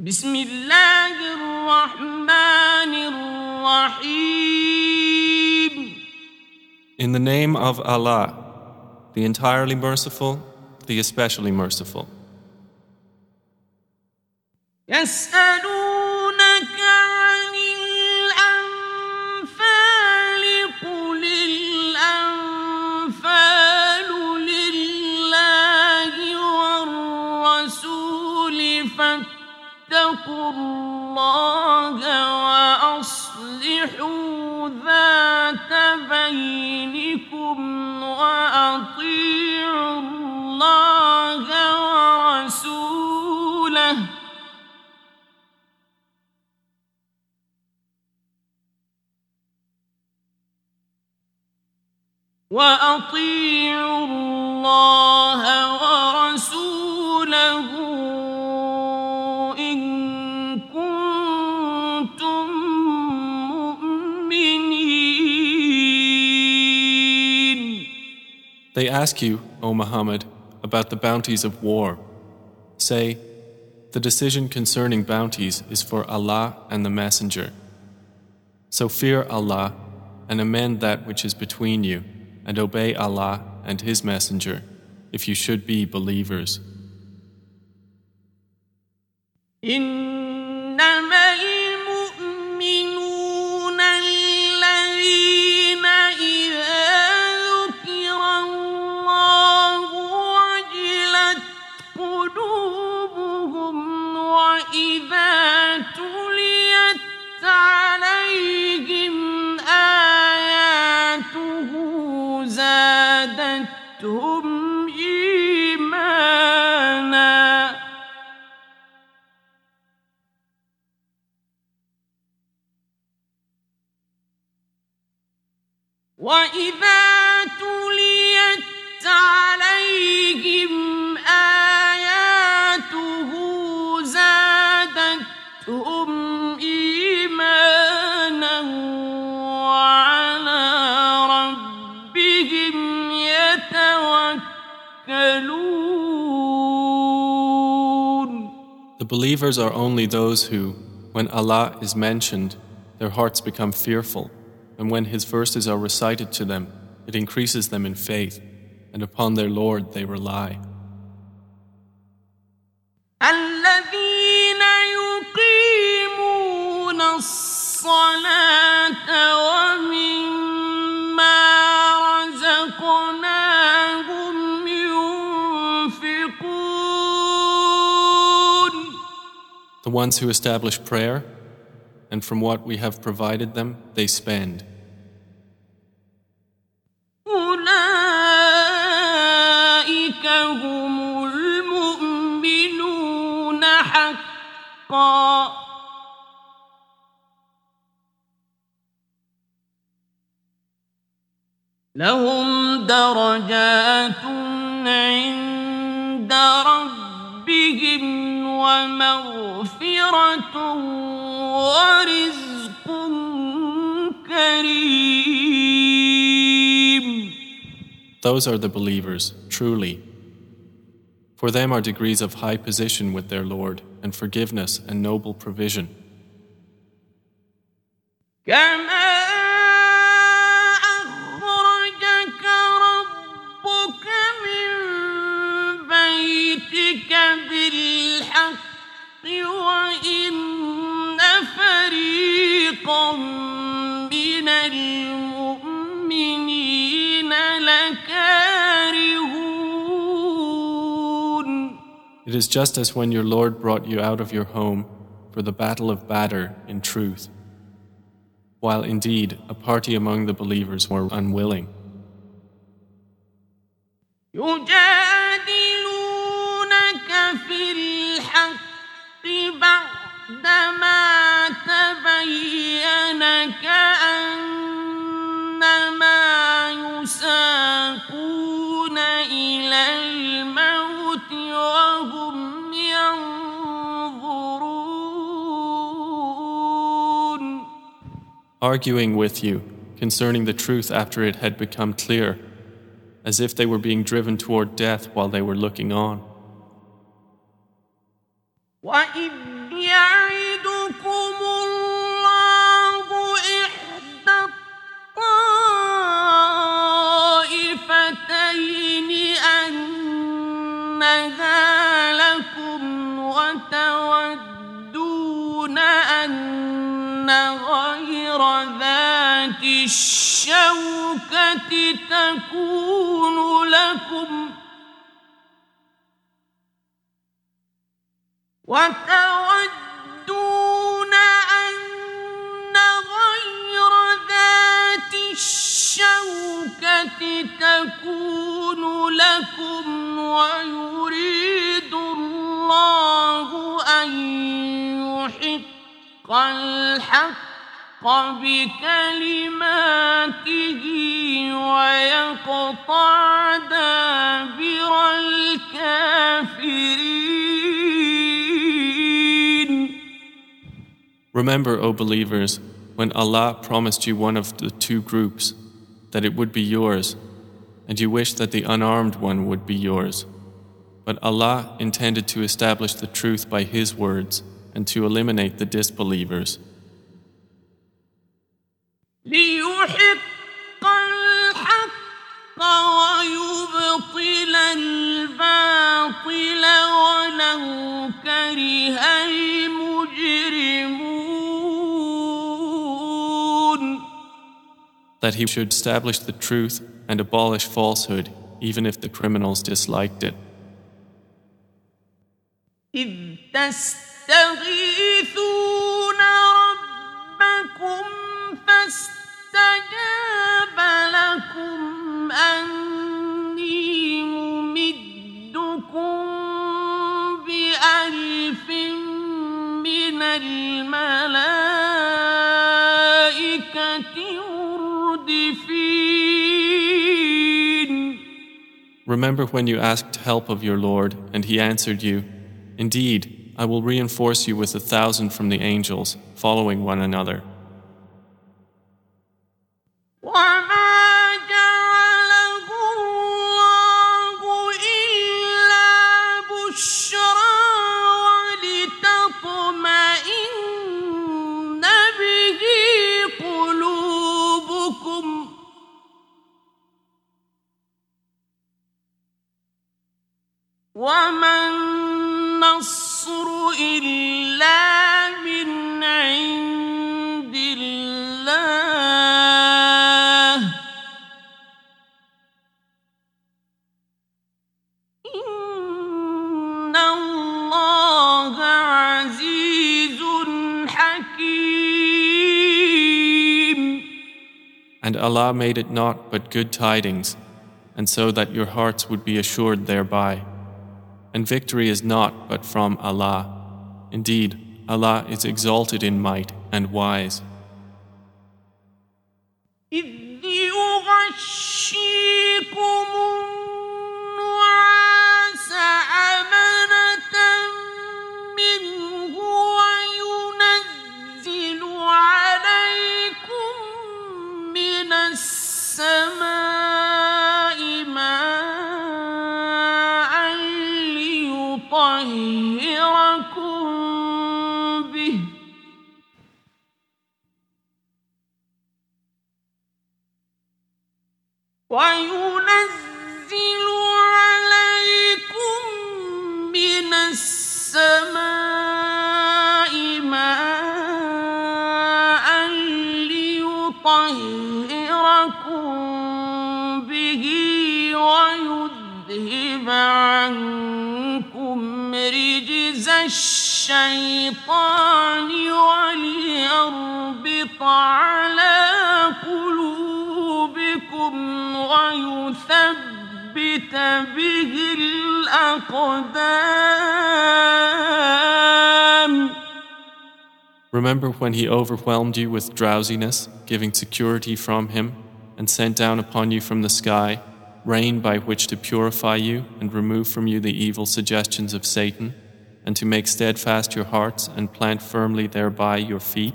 بسم الله الرحمن الرحيم In the name of Allah, the entirely merciful, the especially merciful. يسألونك الله وأصلحوا ذات بينكم وأطيعوا الله ورسوله وأطيعوا الله ورسوله They ask you, O Muhammad, about the bounties of war. Say, the decision concerning bounties is for Allah and the Messenger. So fear Allah and amend that which is between you, and obey Allah and His Messenger, if you should be believers. إنما وإذا تليت عليهم آياته زادتهم إيمانا وعلى ربهم يتوكلون The believers are only those who, when Allah is mentioned, their hearts become fearful, And when his verses are recited to them, it increases them in faith, and upon their Lord they rely. The ones who establish prayer, and from what we have provided them, they spend. لهم درجات عند ربهم ومغفرة ورزق كريم Those are the believers, truly. For them are degrees of high position with their Lord, and forgiveness and noble provision. كما أخرجك ربك من بيتك بالحق وإن فريقا من المؤمنين It is just as when your Lord brought you out of your home for the battle of Badr in truth, while indeed a party among the believers were unwilling. يجادلونك في الحق بعدما arguing with you concerning the truth after it had become clear, as if they were being driven toward death while they were looking on. وتودون أن غير ذات الشوكة تكون لكم وتودون أن غير ذات الشوكة تكون لكم ويريد الله أن يحق الحق بكلماته ويقطع دابر الكافرين Remember, O believers, when Allah promised you one of the two groups, that it would be yours, and you wished that the unarmed one would be yours. But Allah intended to establish the truth by His words and to eliminate the disbelievers. ليحق الحق ويبطل الباطل ولو كره المجرمون That He should establish the truth and abolish falsehood, even if the criminals disliked it. إذ تستغيثون فاستجاب لكم أني ممدكم بألف من الملائكة مردفين Remember when you asked help of your Lord, and He answered you, Indeed, I will reinforce you with a thousand from the angels, following one another. Allah made it not but good tidings, and so that your hearts would be assured thereby. And victory is not but from Allah. Indeed, Allah is exalted in might and wise. إذ يغشيكم ليطهركم Remember when He overwhelmed you with drowsiness, giving security from Him, and sent down upon you from the sky rain by which to purify you and remove from you the evil suggestions of Satan, and to make steadfast your hearts and plant firmly thereby your feet?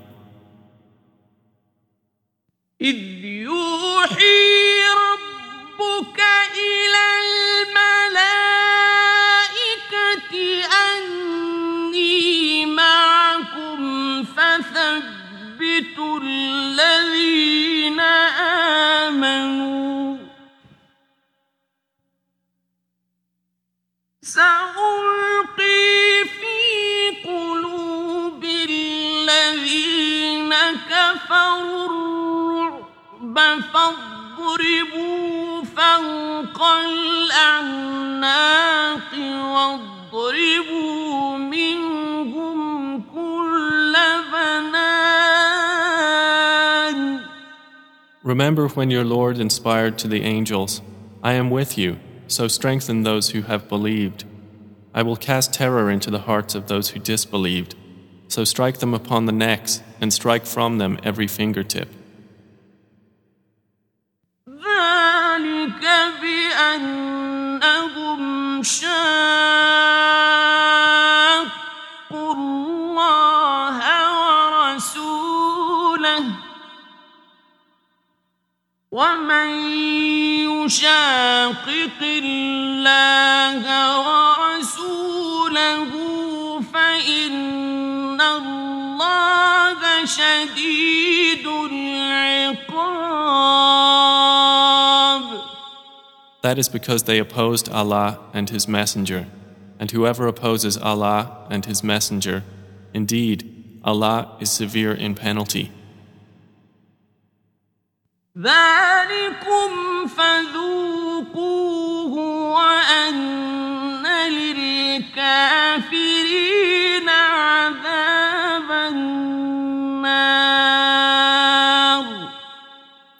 إذ يوحي ربك إلى Remember when your Lord inspired to the angels, I am with you. so strengthen those who have believed. I will cast terror into the hearts of those who disbelieved. So strike them upon the necks and strike from them every fingertip. ذلك بأنهم شاقوا الله ورسوله ومن يشاقق الله ورسوله فإن الله شديد العقاب That is because they opposed Allah and His Messenger. And whoever opposes Allah and His Messenger, indeed, Allah is severe in penalty. ذلكم فذوقوه وأن للكافرين عذاب النار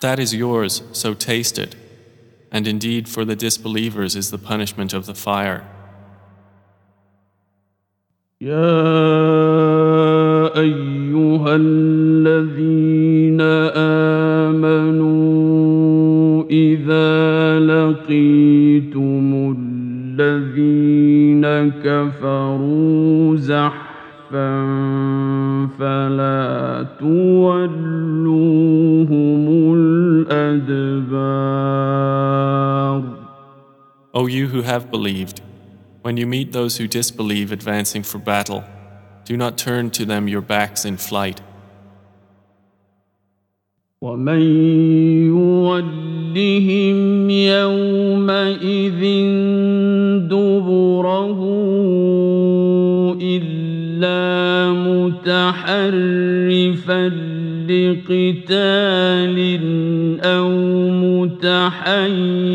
That is yours, so taste it. And indeed, for the disbelievers is the punishment of the fire. يا أيها الذين you who have believed, when you meet those who disbelieve advancing for battle, do not turn to them your backs in flight. ومن يولهم يومئذ دبره إلا متحرفا لقتال أو متحيزا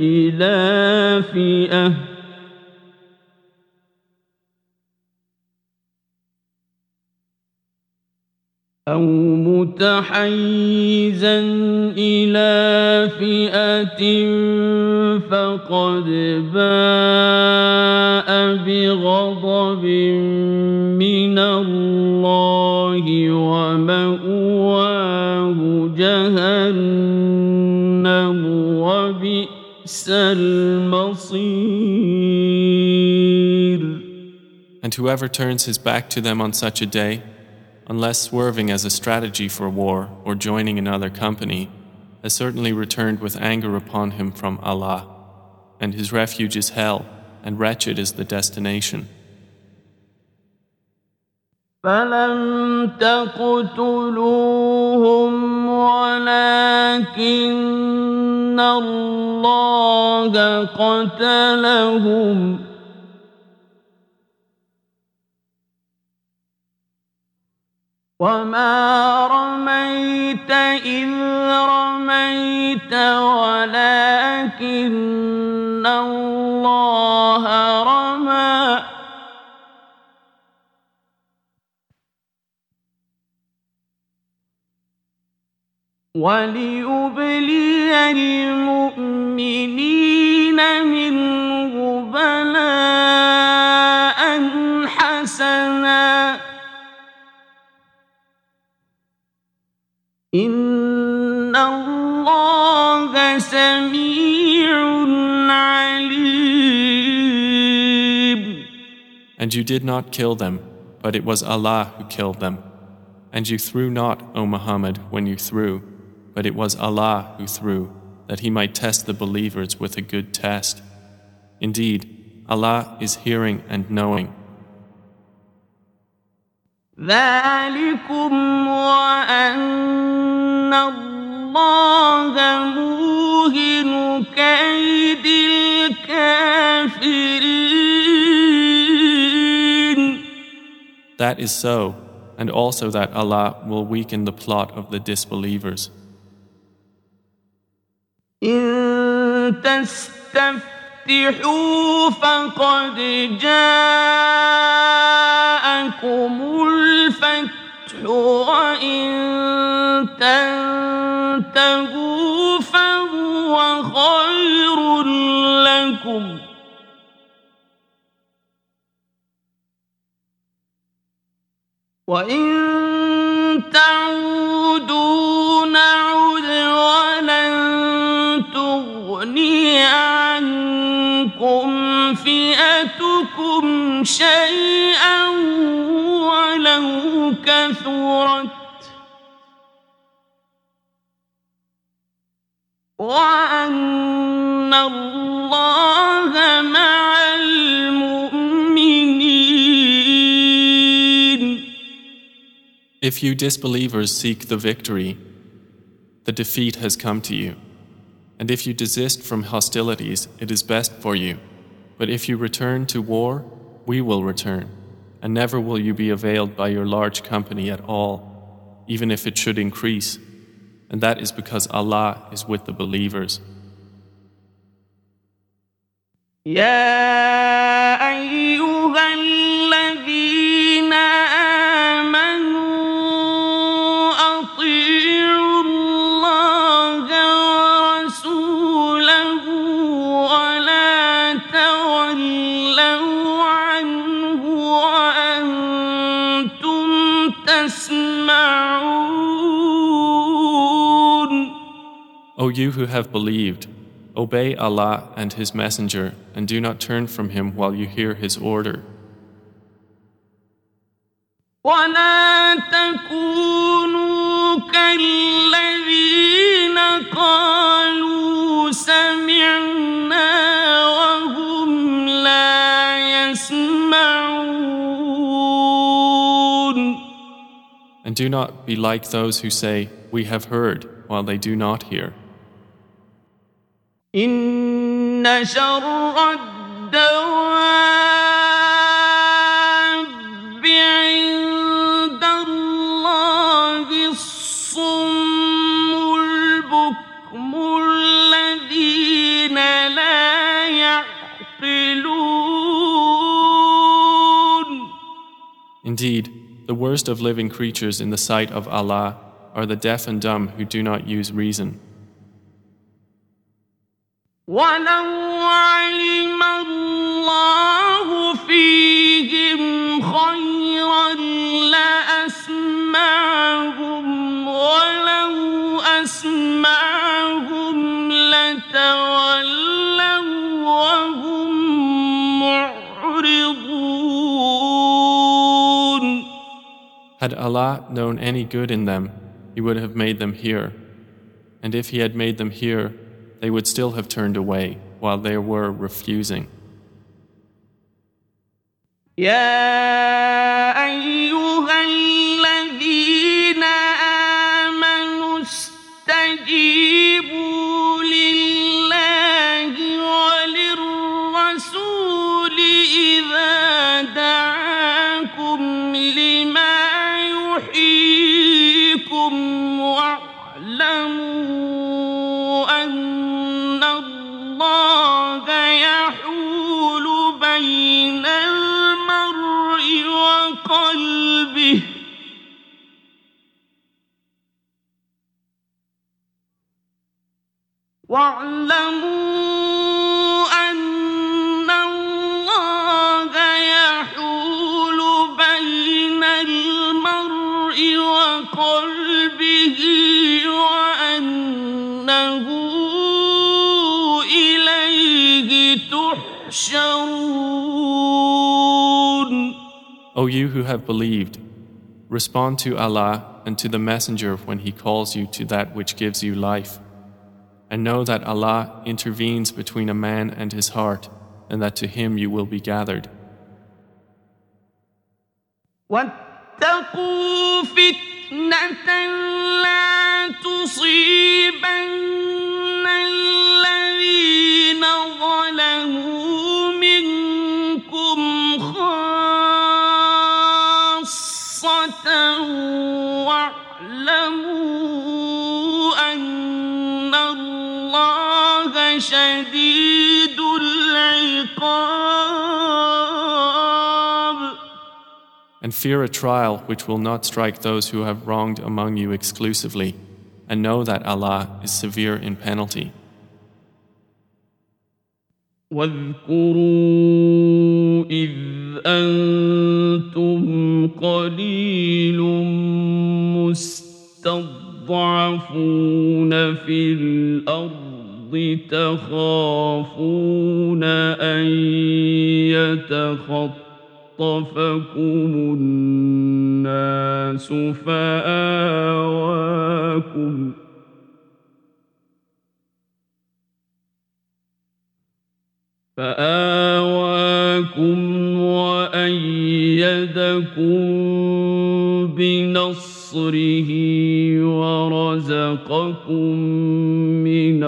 إلى فئة. أو متحيزا إلى فئة فقد باء بغضب من الله ومأواه جهنم وبئس المصير And whoever turns his back to them on such a day, unless swerving as a strategy for war or joining another company, has certainly returned with anger upon him from Allah, and his refuge is hell, and wretched is the destination. فلم تقتلوهم ولكن الله قتلهم وما رميت إذ رميت ولكن الله رمى وليبلي المؤمنين منه بلاء حسنا إن الله سميع عليم And you did not kill them, but it was Allah who killed them. And you threw not, O Muhammad, when you threw, but it was Allah who threw, that He might test the believers with a good test. Indeed, Allah is hearing and knowing. ذلكم وأن الله موهن كيد الكافرين That is so, and also that Allah will weaken the plot of the disbelievers. إن تستفتحوا فقد جاءكم الفتح وإن تنتهوا فهو خير لكم. وإن تعودوا نعد ولن عنكم فئتكم شيئا ولو كثرت وأن الله مع If you disbelievers seek the victory, the defeat has come to you. And if you desist from hostilities, it is best for you. But if you return to war, we will return, and never will you be availed by your large company at all, even if it should increase. And that is because Allah is with the believers. يا أيها O you who have believed, obey Allah and His Messenger, and do not turn from Him while you hear His order. ولا تكونوا كالذين قالوا سمعنا وهم لا يسمعون And do not be like those who say, We have heard, while they do not hear. إن شر الدواب عند الله الصم البكم الذين لا يعقلون Indeed, the worst of living creatures in the sight of Allah are the deaf and dumb who do not use reason. ولو علم الله فيهم خيرا لأسمعهم ولو أسمعهم لتولوا وهم معرضون Had Allah known any good in them, He would have made them hear. And if He had made them hear, they would still have turned away while they were refusing. يا أيها واعلموا أن الله يحول بين المرء وقلبه وأنه إليه تحشرون O you who have believed, respond to Allah and to the Messenger when He calls you to that which gives you life. And know that Allah intervenes between a man and his heart, and that to Him you will be gathered. شديد العقاب And fear a trial which will not strike those who have wronged among you exclusively, and know that Allah is severe in penalty. واذكروا إذ أنتم قليل مستضعفون في الأرض تخافون أن يتخطفكم الناس فآواكم فآواكم وأيدكم بنصره ورزقكم من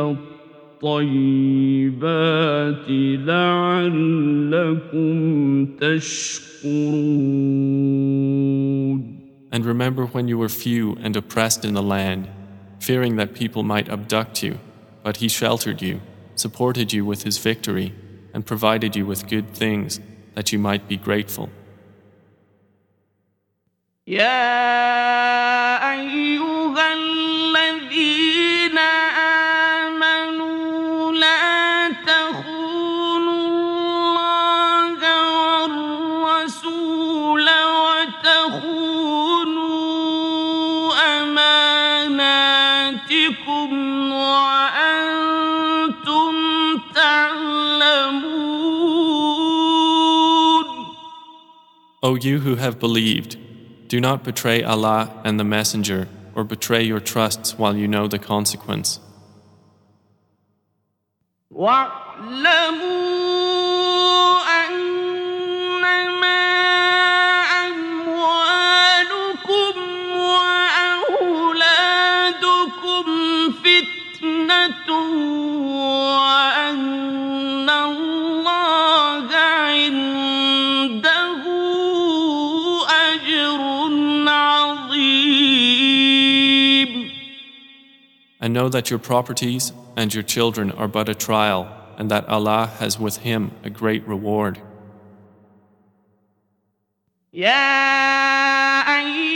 الطيبات لعلكم تشكرون And remember when you were few and oppressed in the land, fearing that people might abduct you, but He sheltered you, supported you with His victory, and provided you with good things that you might be grateful. يا أيها O you who have believed, do not betray Allah and the Messenger, or betray your trusts while you know the consequence. know that your properties and your children are but a trial, and that Allah has with Him a great reward. Yeah, I...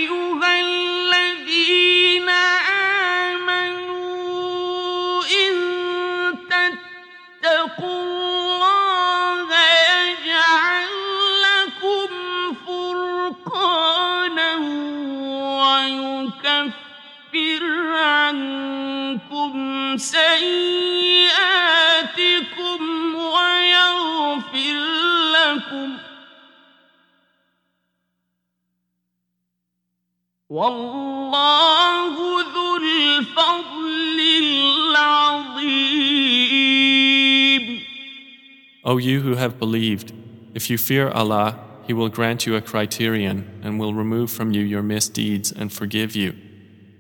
سيئاتكم ويغفر لكم والله ذو الفضل العظيم O you who have believed, if you fear Allah, He will grant you a criterion and will remove from you your misdeeds and forgive you.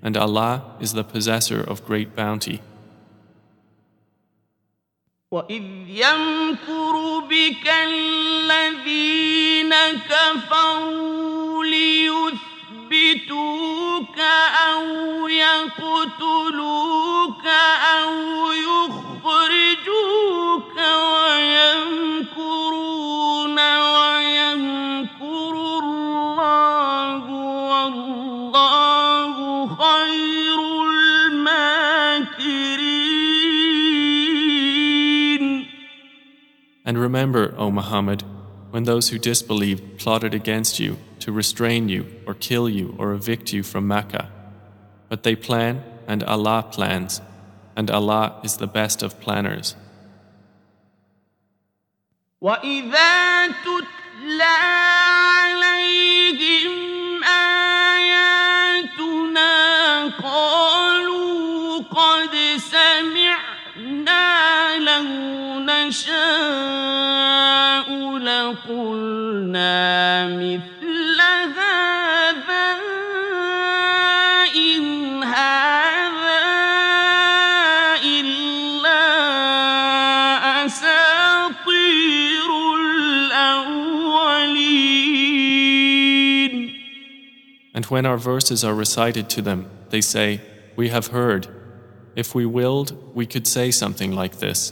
And Allah is the possessor of great bounty. وإذ يمكر بك الذين كفروا ليثبتوك أو يقتلوك أو يخرجوك And remember, O Muhammad, when those who disbelieved plotted against you to restrain you or kill you or evict you from Mecca. But they plan and Allah plans, and Allah is the best of planners. وإذا تتلى نشاء لقلنا مثل هذا إن هذا إلا أساطير الأولين And when our verses are recited to them, they say, We have heard. If we willed, we could say something like this.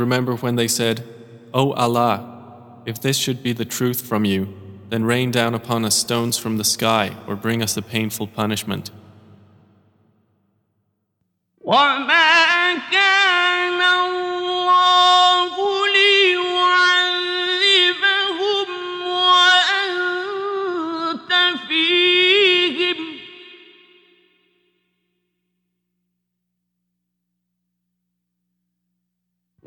remember when they said, O Allah, if this should be the truth from you, then rain down upon us stones from the sky or bring us a painful punishment.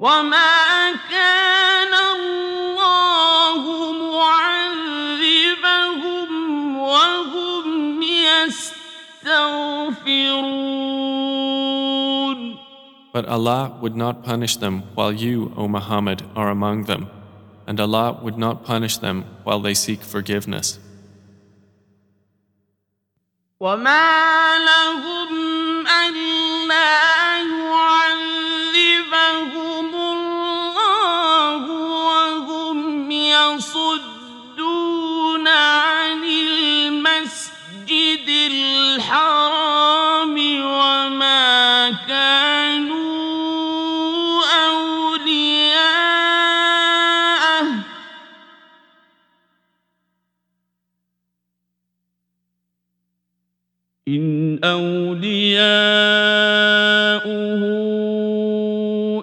وما كان الله معذبهم وهم يستغفرون But Allah would not punish them while you, O Muhammad, are among them, and Allah would not punish them while they seek forgiveness. وما لهم ألا أولياؤه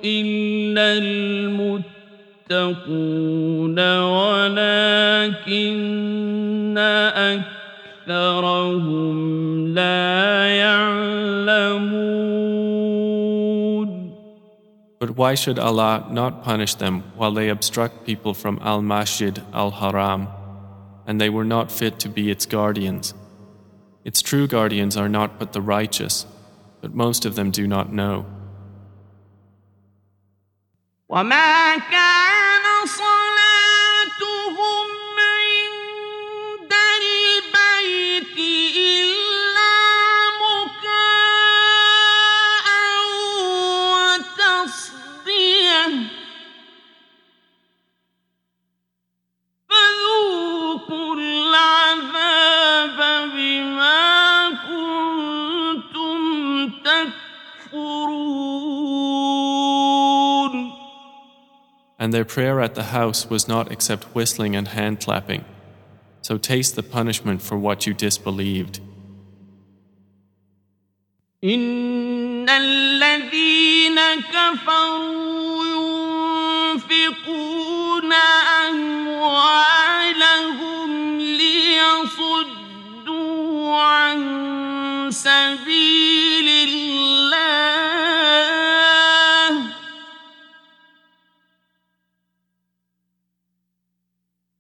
إلا المتقون ولكن أكثرهم لا يعلمون But why should Allah not punish them while they obstruct people from Al Masjid Al Haram, and they were not fit to be its guardians? Its true guardians are not but the righteous, but most of them do not know. And their prayer at the house was not except whistling and hand clapping. So taste the punishment for what you disbelieved. إن الذين كفروا ينفقون أموالهم ليصدوا عن سبيل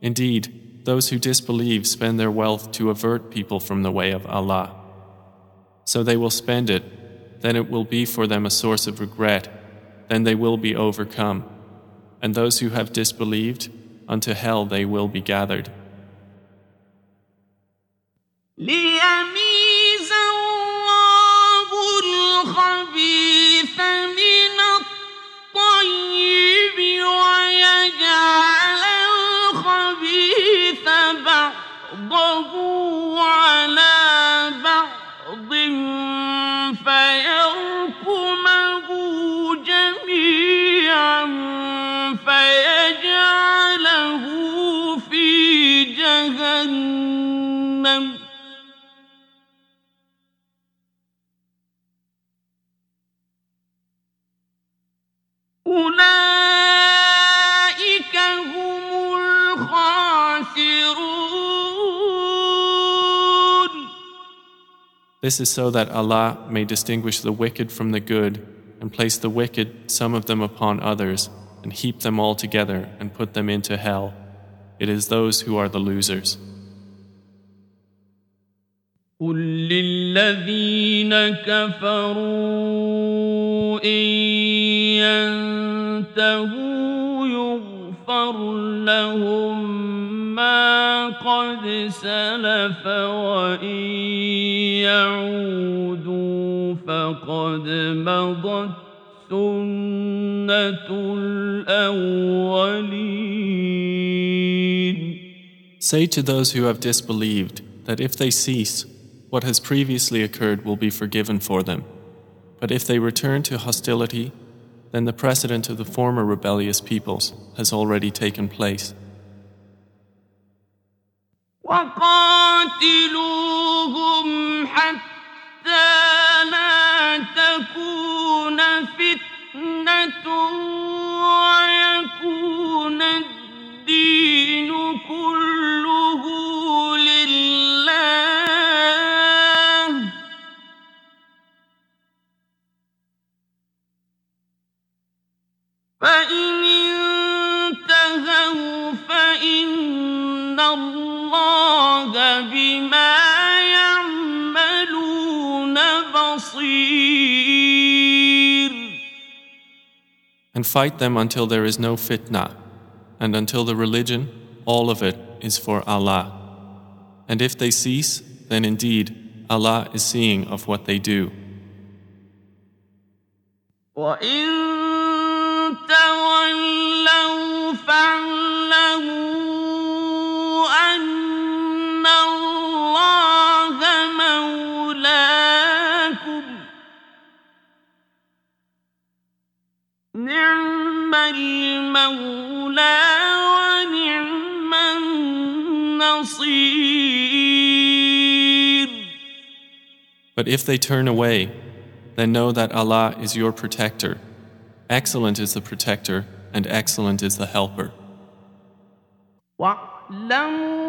Indeed, those who disbelieve spend their wealth to avert people from the way of Allah. So they will spend it, then it will be for them a source of regret, then they will be overcome. And those who have disbelieved, unto hell they will be gathered. ليميز الله الخبيث من ويجعل الخبيث بعضه على This is so that Allah may distinguish the wicked from the good and place the wicked, some of them upon others, and heap them all together and put them into hell. It is those who are the losers. قل للذين كفروا إن ينتهوا يغفر لهم ما قد سلف وإن يعودوا فقد مضت سنة الأولين Say to those who have disbelieved that if they cease, what has previously occurred will be forgiven for them. But if they return to hostility, then the precedent of the former rebellious peoples has already taken place. وقاتلوهم حتى لا تكون فتنة ويكون الدين كله لله. فإن بما يعملون بصير And fight them until there is no fitna, and until the religion, all of it, is for Allah. And if they cease, then indeed Allah is seeing of what they do. وإن تولوا فاعلموا أن نعم المولى ونعم النصير But if they turn away, then know that Allah is your protector. Excellent is the protector, and excellent is the helper. واعلموا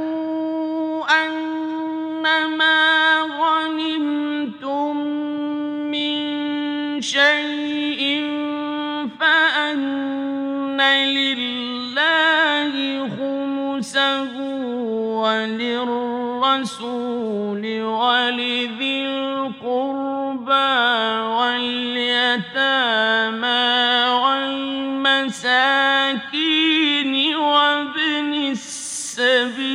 أنما غنمتم من شيء خمسه وللرسول ولذي القربى واليتامى والمساكين وابن السبيل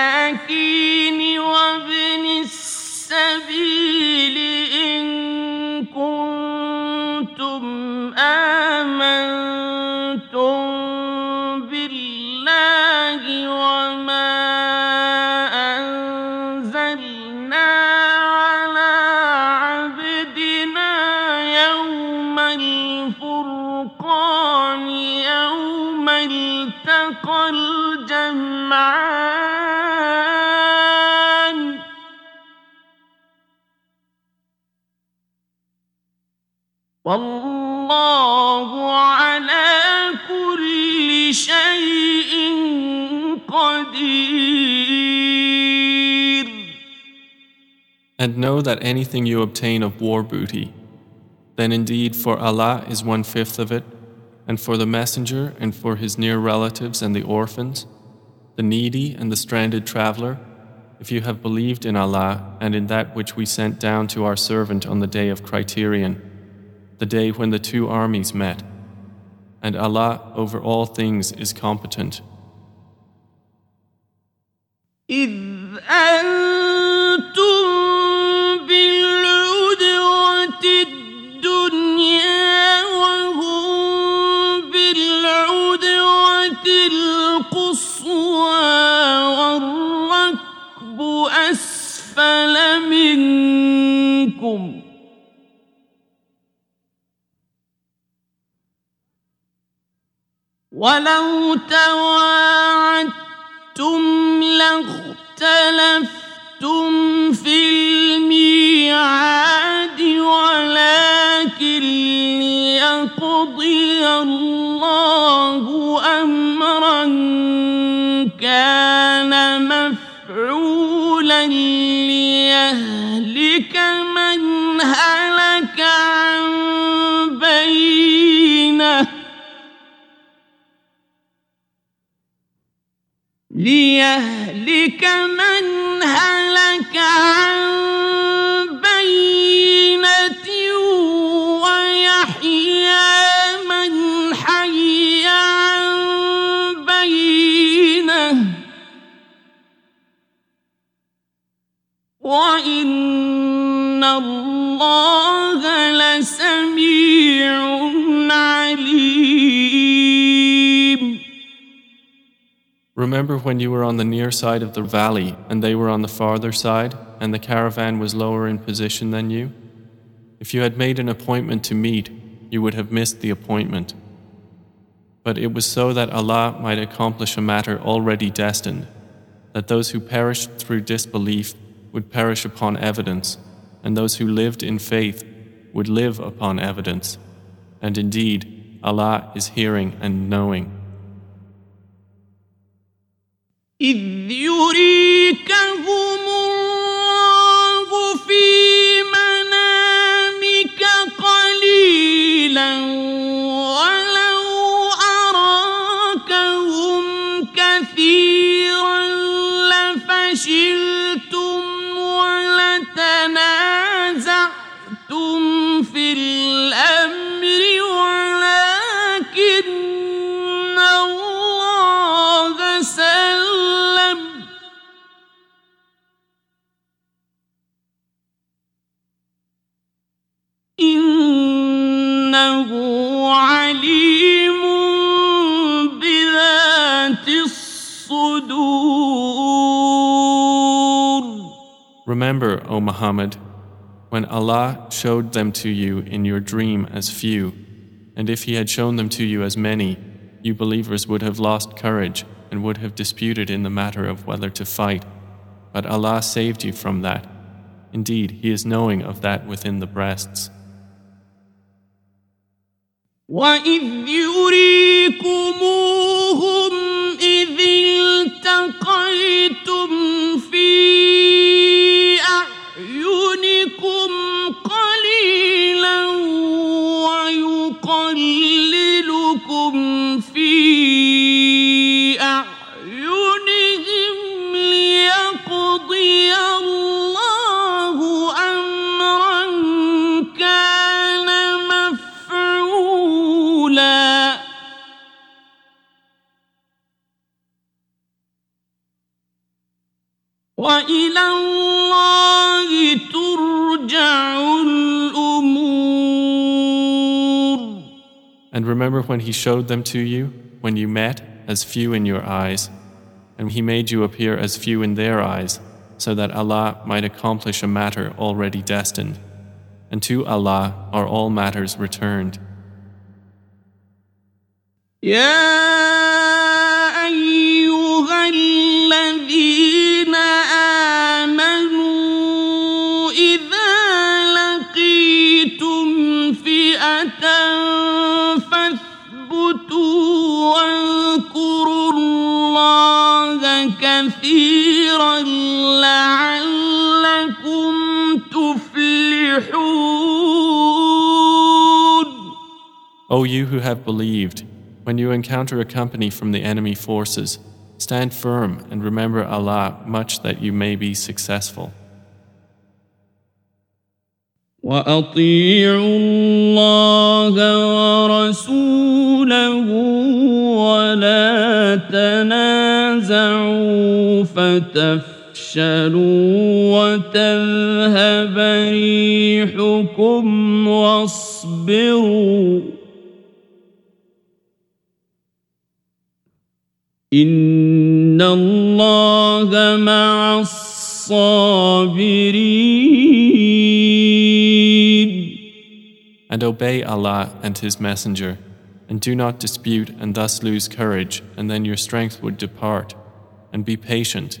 والمساكين وابن السبيل إن كنتم آمنتم والله على كل شيء قدير And know that anything you obtain of war booty, then indeed for Allah is one fifth of it, and for the Messenger and for his near relatives and the orphans, the needy and the stranded traveler, if you have believed in Allah and in that which we sent down to our servant on the day of criterion, the day when the two armies met. And Allah over all things is competent. إذ ولو تواعدتم لاختلفتم في الميعاد ولكن ليقضي الله أمرا كان مفعولا ليهلك من هلك ليهلك من هلك عن بينة ويحيى من حي عن بينه وإن الله لسميع Remember when you were on the near side of the valley and they were on the farther side, and the caravan was lower in position than you? If you had made an appointment to meet, you would have missed the appointment. But it was so that Allah might accomplish a matter already destined, that those who perished through disbelief would perish upon evidence, and those who lived in faith would live upon evidence. And indeed, Allah is hearing and knowing. إذ يريكهم الله في منامك قليلا Remember, O Muhammad, when Allah showed them to you in your dream as few, and if He had shown them to you as many, you believers would have lost courage and would have disputed in the matter of whether to fight. But Allah saved you from that. Indeed, He is knowing of that within the breasts. وإذ يريكموهم And remember when He showed them to you, when you met, as few in your eyes, and He made you appear as few in their eyes, so that Allah might accomplish a matter already destined. And to Allah are all matters returned. يا أيها الذين آمنوا كثيرا لعلكم تفلحون O you who have believed, when you encounter a company from the enemy forces, stand firm and remember Allah much that you may be successful. وأطيعوا الله ورسوله ولا تنازعوا فتفشلوا وتذهب ريحكم واصبروا. إن الله مع الصابرين. And obey Allah and His Messenger, and do not dispute and thus lose courage, and then your strength would depart. And be patient.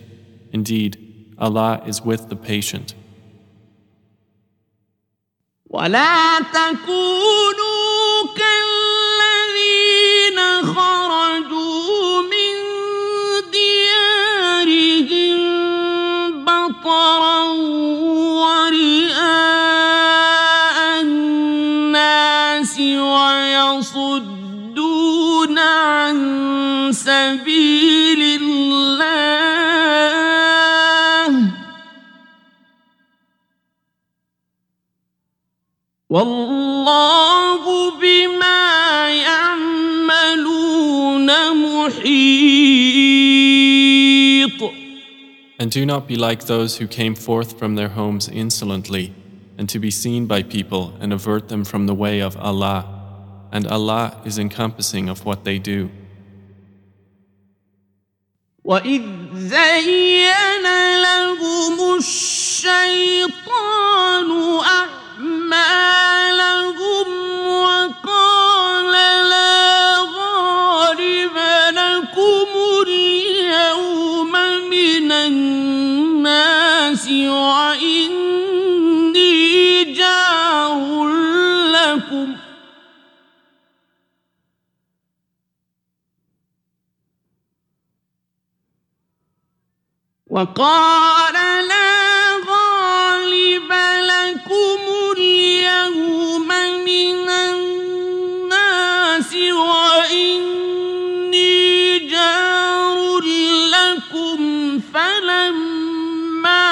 Indeed, Allah is with the patient. ولا تكونوا كالذين خرجوا سبيل الله والله بما يعملون محيط And do not be like those who came forth from their homes insolently, and to be seen by people and avert them from the way of Allah. And Allah is encompassing of what they do. وإذ زين لهم الشيطان أعمالهم وقال لا غالب لكم اليوم من الناس وإني جار لكم فلما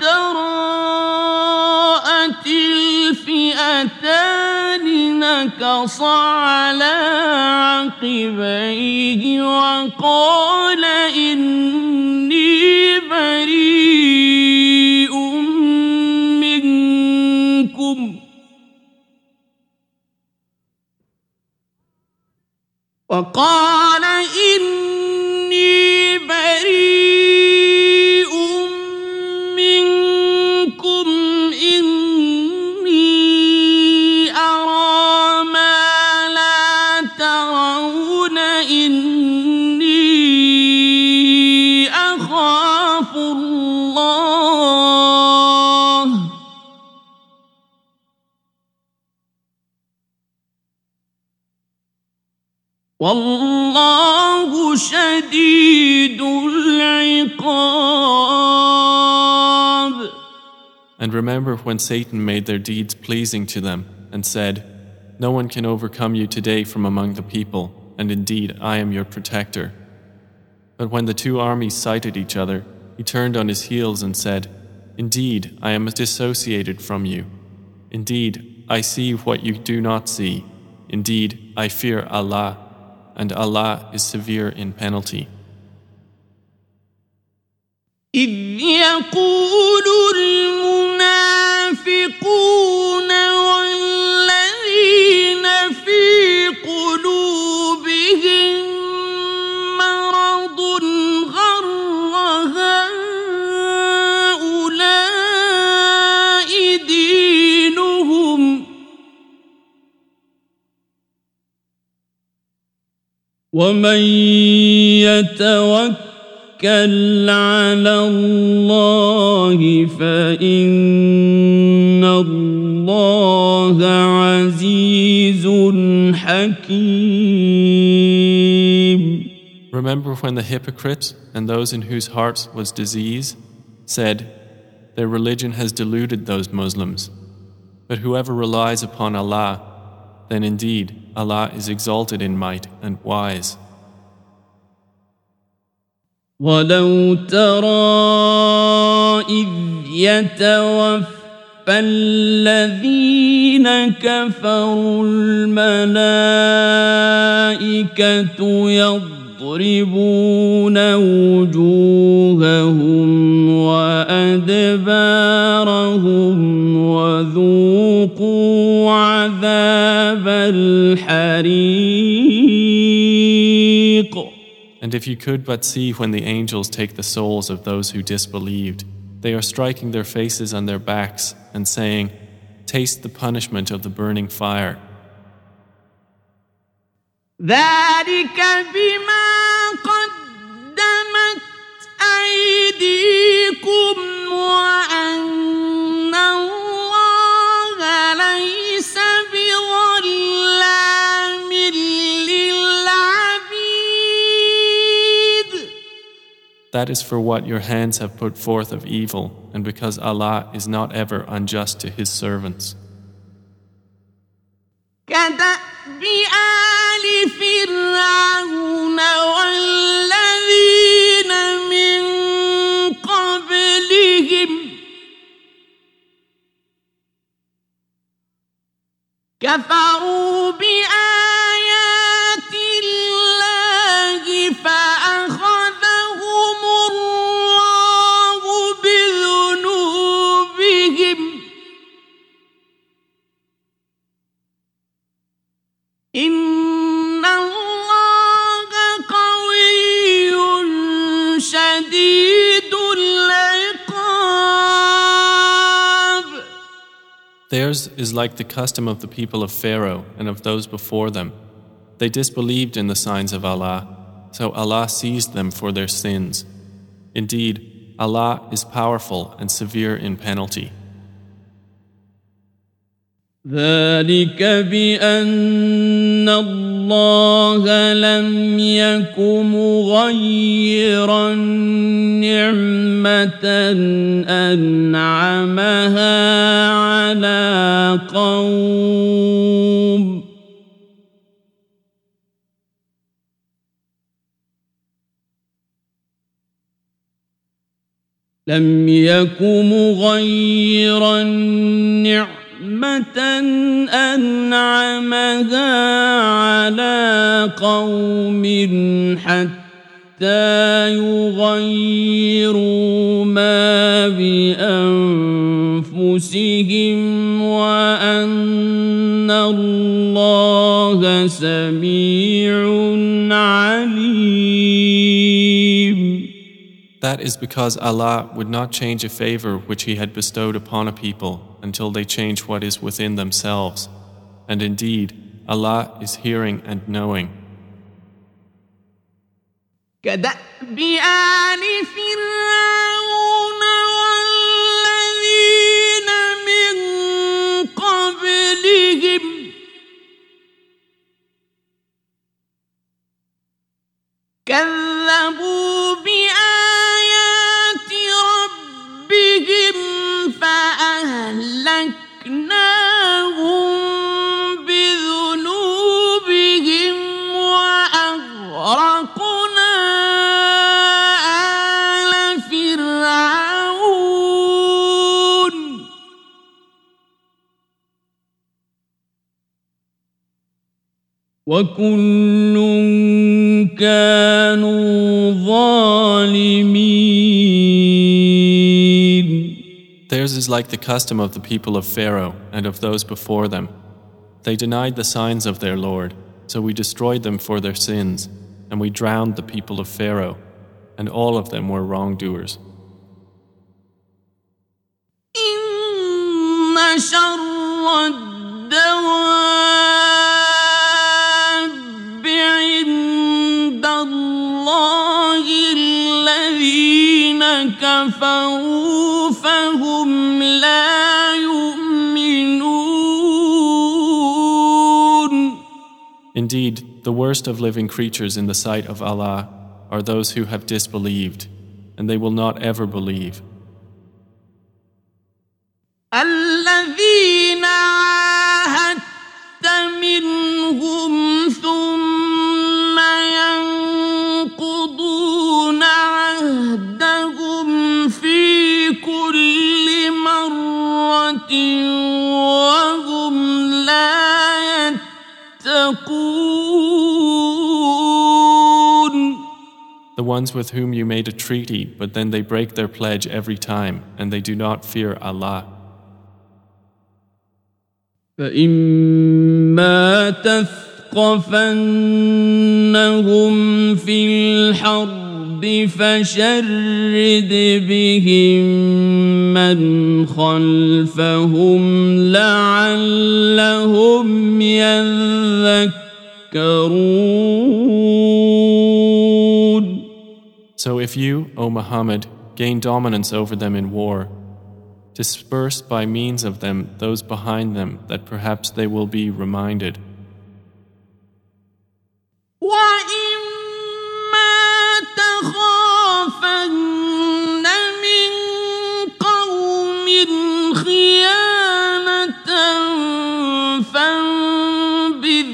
تراءت الفئتان نكص على عقبيه وقال إني وقال والله شديد العقاب And remember when Satan made their deeds pleasing to them and said, No one can overcome you today from among the people, and indeed I am your protector. But when the two armies sighted each other, he turned on his heels and said, Indeed, I am dissociated from you. Indeed, I see what you do not see. Indeed, I fear Allah, and Allah is severe in penalty. إذ يقول المنافقون ومن يتوكل على الله فإن الله عزيز حكيم Remember when the hypocrites and those in whose hearts was disease said, Their religion has deluded those Muslims. But whoever relies upon Allah, then indeed Allah is exalted in might and wise. ولو ترى إذ يتوفى الذين كفروا الملائكة يضربون وجوههم وأدبارهم عذاب الحريق And if you could but see when the angels take the souls of those who disbelieved, they are striking their faces on their backs and saying, Taste the punishment of the burning fire. ذلك بما قدمت أيديكم That is for what your hands have put forth of evil, and because Allah is not ever unjust to His servants. كدأب آل فرعون والذين من قبلهم كفروا Theirs is like the custom of the people of Pharaoh and of those before them. They disbelieved in the signs of Allah, so Allah seized them for their sins. Indeed, Allah is powerful and severe in penalty. ذلك بأن الله لم يك مغيرا نعمة أنعمها على قوم. لم يك مغيرا نعمة نعمة أنعمها على قوم حتى يغيروا ما بأنفسهم وأن الله سميع That is because Allah would not change a favor which He had bestowed upon a people until they change what is within themselves. And indeed, Allah is hearing and knowing. كدأب آل فرعون وكل كانوا ظالمين Theirs is like the custom of the people of Pharaoh and of those before them. They denied the signs of their Lord, so we destroyed them for their sins, and we drowned the people of Pharaoh, and all of them were wrongdoers. إن شر الذين كفروا فهم لا يؤمنون Indeed, the worst of living creatures in the sight of Allah are those who have disbelieved, and they will not ever believe. الذين ones with whom you made a treaty, but then they break their pledge every time, and they do not fear Allah. فإما تثقفنهم في الحرب فشرد بهم من خلفهم لعلهم يذكرون So if you, O Muhammad, gain dominance over them in war, disperse by means of them those behind them that perhaps they will be reminded. فانبذ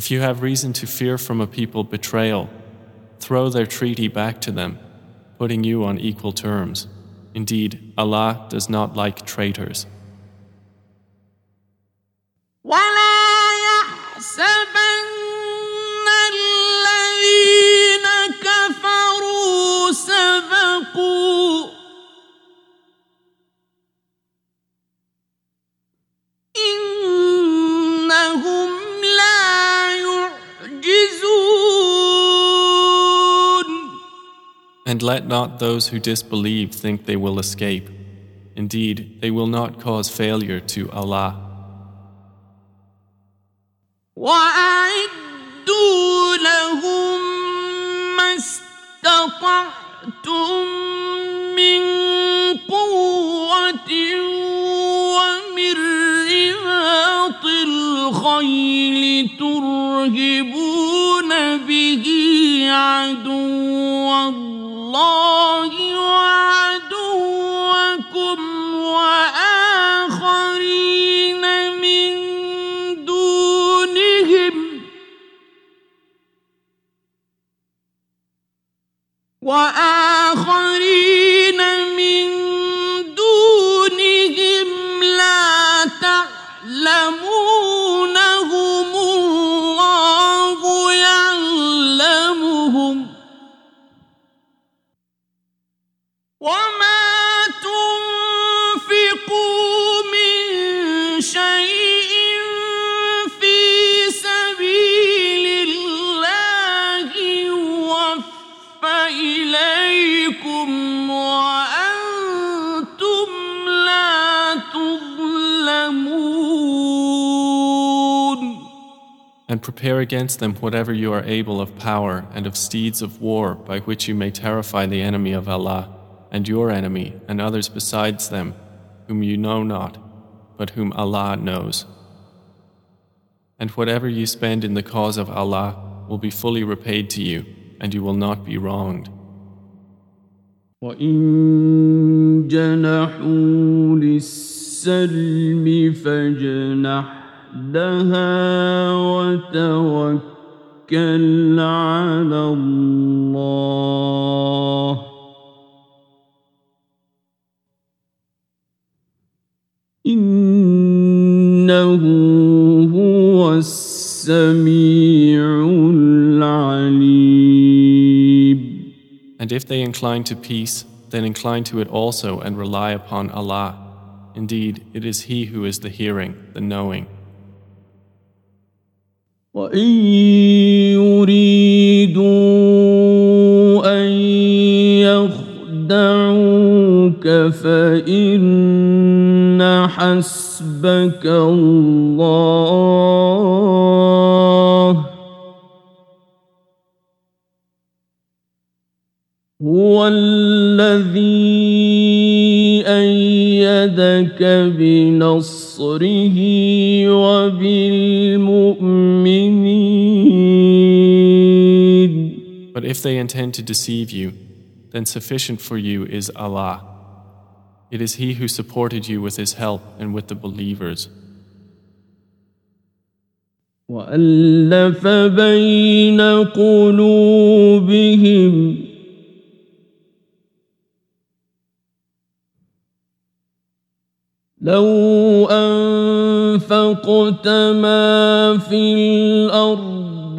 If you have reason to fear from a people betrayal, throw their treaty back to them, putting you on equal terms. Indeed, Allah does not like traitors. And let not those who disbelieve think they will escape. Indeed, they will not cause failure to Allah. وأعدوا لهم ما استطعتم من قوة ومن رباط الخيل ترهبون به عدو الله وعدوكم وآخرين من دونهم وآخرين prepare against them whatever you are able of power and of steeds of war by which you may terrify the enemy of Allah and your enemy and others besides them whom you know not, but whom Allah knows. And whatever you spend in the cause of Allah will be fully repaid to you, and you will not be wronged. وإن جنحوا للسلم فاجنح لها وتوكل على الله إنه هو السميع العليم And if they incline to peace, then incline to it also and rely upon Allah. Indeed, it is He who is the hearing, the knowing. وإن يريدوا أن يخدعوك فإن حسبك الله هو الذي أيدك بنصره وبالمؤمنين if they intend to deceive you, then sufficient for you is Allah. It is He who supported you with His help and with the believers. وألف بين قلوبهم لو أنفقت ما في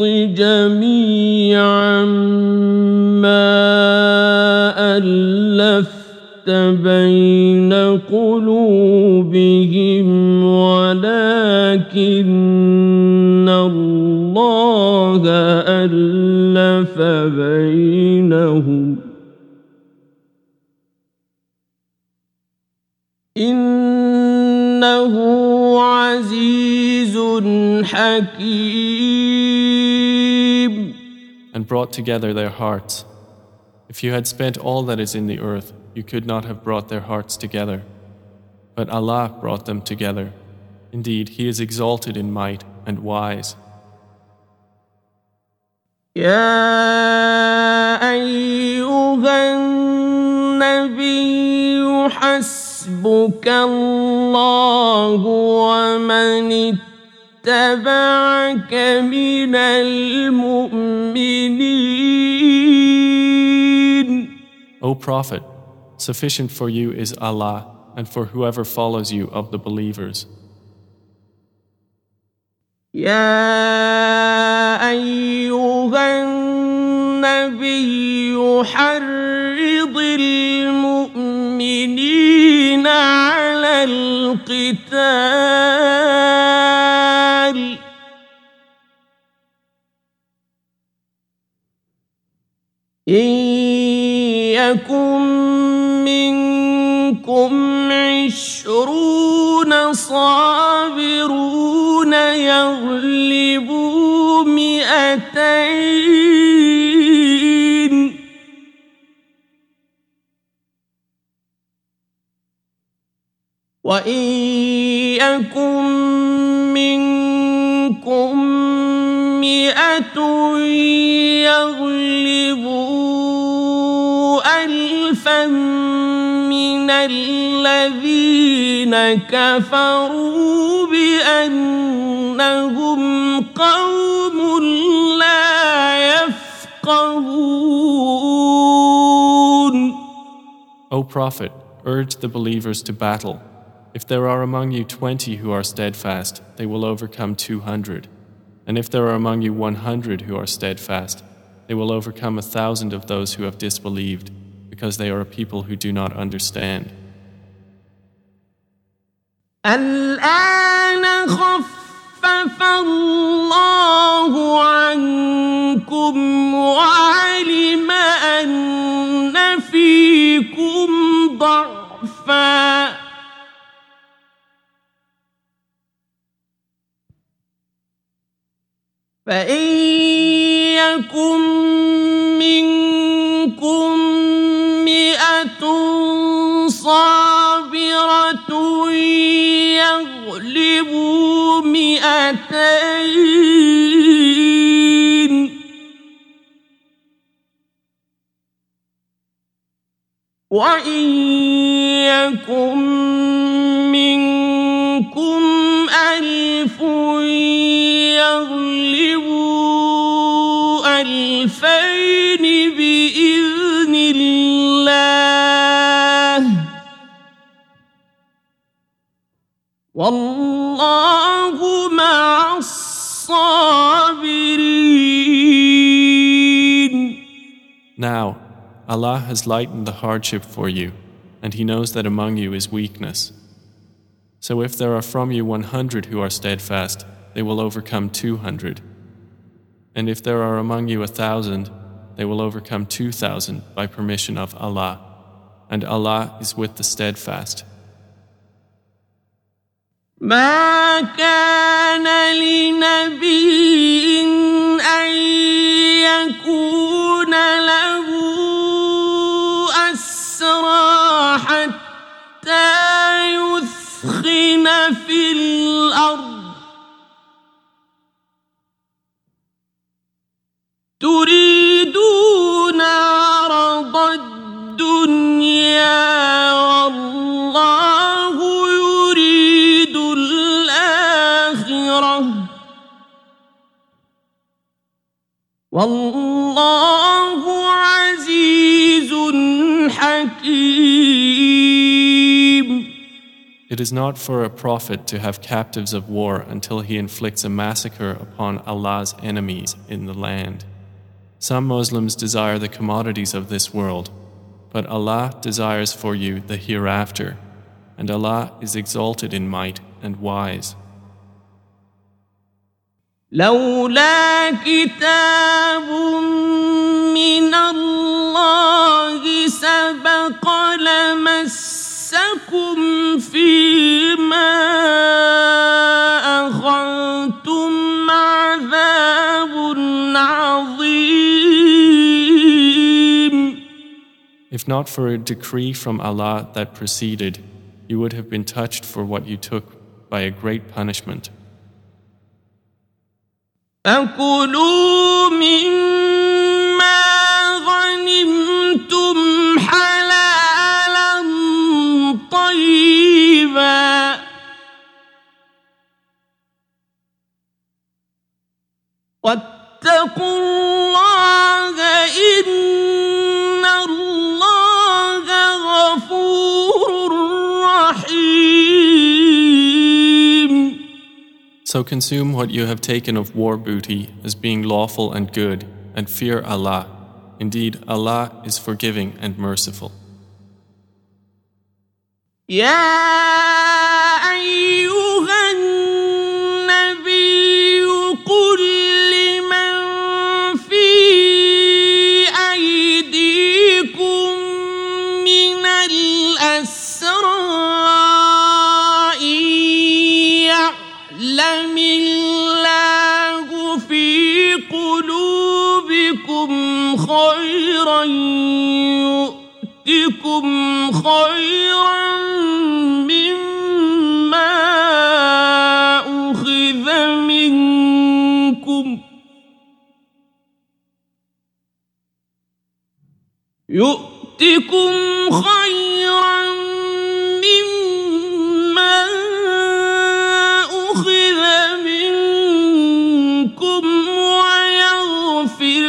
الأرض جميعا ما ألفت بين قلوبهم ولكن الله ألف بينهم. إنه عزيز حكيم. and brought together their hearts. If you had spent all that is in the earth, you could not have brought their hearts together. But Allah brought them together. Indeed, He is exalted in might and wise. يا ايها النبي حسبك الله ومن اتبعك من المؤمنين O Prophet, sufficient for you is Allah and for whoever follows you of the believers. يا ايها النبي حرض المؤمنين على القتال إن يكن منكم عشرون صابرون يغلبوا مئتين وان يكن منكم مئه يغلبوا الفا من الذين كفروا بانهم قوم لا يفقهون O Prophet, urge the believers to battle. If there are among you twenty who are steadfast, they will overcome two hundred. And if there are among you one hundred who are steadfast, they will overcome a thousand of those who have disbelieved, because they are a people who do not understand. الآن خفف الله عنكم وعلم أن فيكم ضعفا فإن يكن منكم مئة صابرة يغلبوا مئتين. وإن يكن ألفين بإذن الله والله مع الصابرين Now, Allah has lightened the hardship for you, and He knows that among you is weakness. So if there are from you 100 who are steadfast, they will overcome 200. And if there are among you a thousand, they will overcome 2,000 by permission of Allah. And Allah is with the steadfast. ما كان لنبي أن يكون له أسرى حتى يثخن في الأرض تريدون والله عزيز حكيم It is not for a prophet to have captives of war until he inflicts a massacre upon Allah's enemies in the land. Some Muslims desire the commodities of this world, but Allah desires for you the hereafter, and Allah is exalted in might and wise. لولا كتاب من الله سبق لمسكم فيما أخذتم عذاب عظيم If not for a decree from Allah that preceded, you would have been touched for what you took by a great punishment. فكلوا مما غنمتم حلالا طيبا واتقوا الله إن So consume what you have taken of war booty as being lawful and good, and fear Allah. Indeed, Allah is forgiving and merciful. يا أيها خيرا يؤتكم خيرا مما أخذ منكم. يؤتكم خيرا مما أخذ منكم ويغفر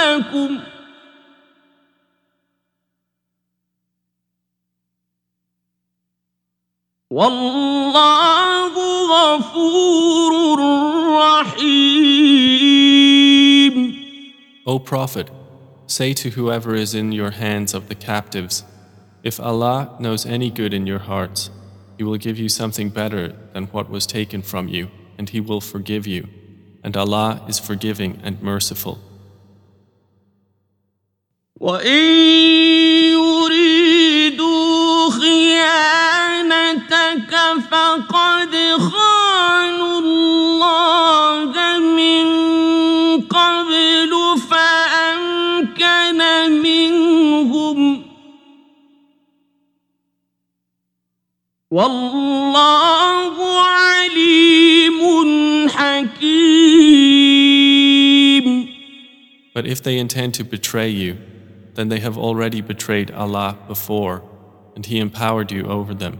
لكم. والله غفور رحيم O Prophet, say to whoever is in your hands of the captives, If Allah knows any good in your hearts, He will give you something better than what was taken from you, and He will forgive you. And Allah is forgiving and merciful. فقد خانوا الله من قبل فأمكن منهم والله عليم حكيم But if they intend to betray you, then they have already betrayed Allah before, and He empowered you over them.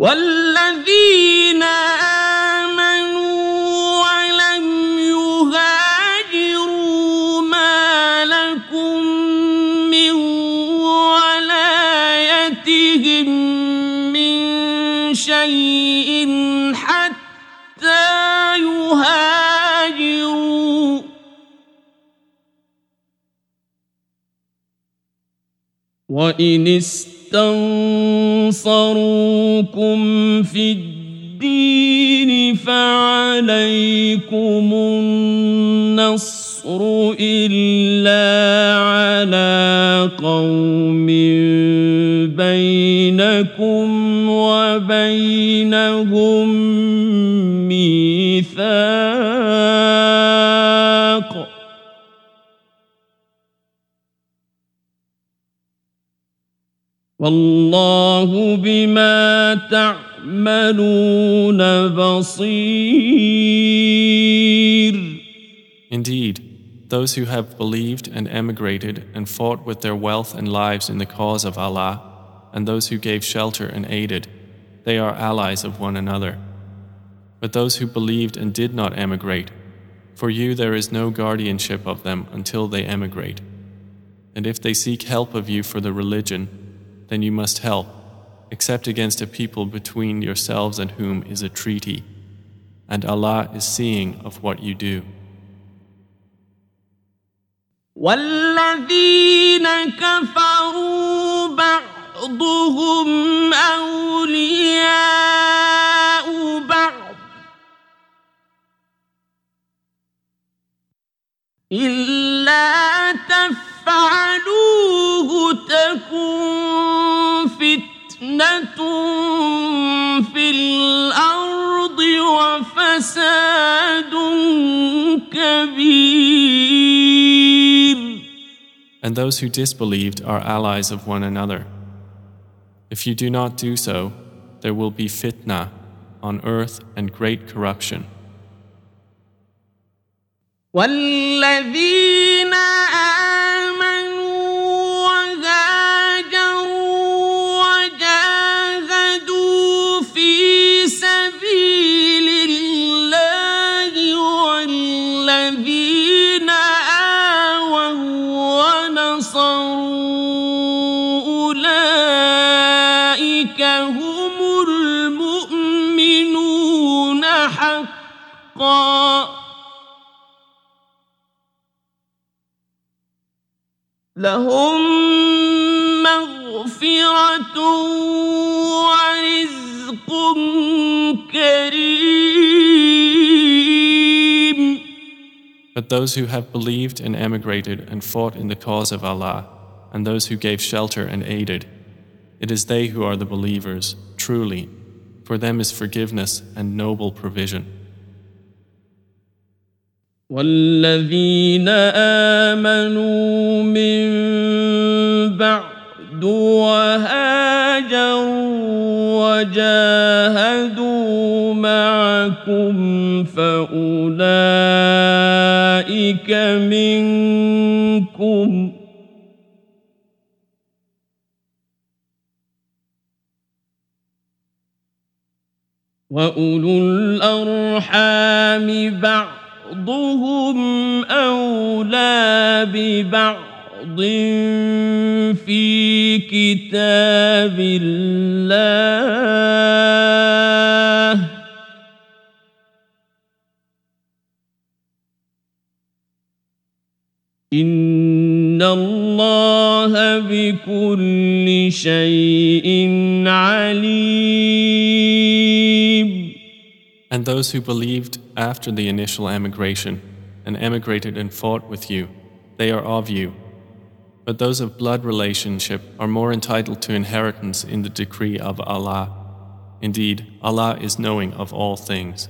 والذين آمنوا ولم يهاجروا ما لكم من ولايتهم من شيء حتى يهاجروا. وإن استنصروكم في الدين فعليكم النصر إلا على قوم بينكم وبينهم والله بما تعملون بصير Indeed, those who have believed and emigrated and fought with their wealth and lives in the cause of Allah, and those who gave shelter and aided, they are allies of one another. But those who believed and did not emigrate, for you there is no guardianship of them until they emigrate. And if they seek help of you for the religion, then you must help, except against a people between yourselves and whom is a treaty. And Allah is seeing of what you do. والذين كفروا بعضهم أولياء بعض إلا تفعلوا فعلوه في الأرض وفساد كبير And those who disbelieved are allies of one another. If you do not do so, there will be fitna on earth and great corruption. والذين آمنوا those who have believed and emigrated and fought in the cause of Allah, and those who gave shelter and aided, it is they who are the believers, truly. For them is forgiveness and noble provision. والذين آمنوا من بعد وهاجروا وجاهدوا معكم فأولئك منكم. وأولو الأرحام بعضهم أولى ببعض في كتاب الله. إن الله بكل شيء عليم And those who believed after the initial emigration and emigrated and fought with you, they are of you. But those of blood relationship are more entitled to inheritance in the decree of Allah. Indeed, Allah is knowing of all things.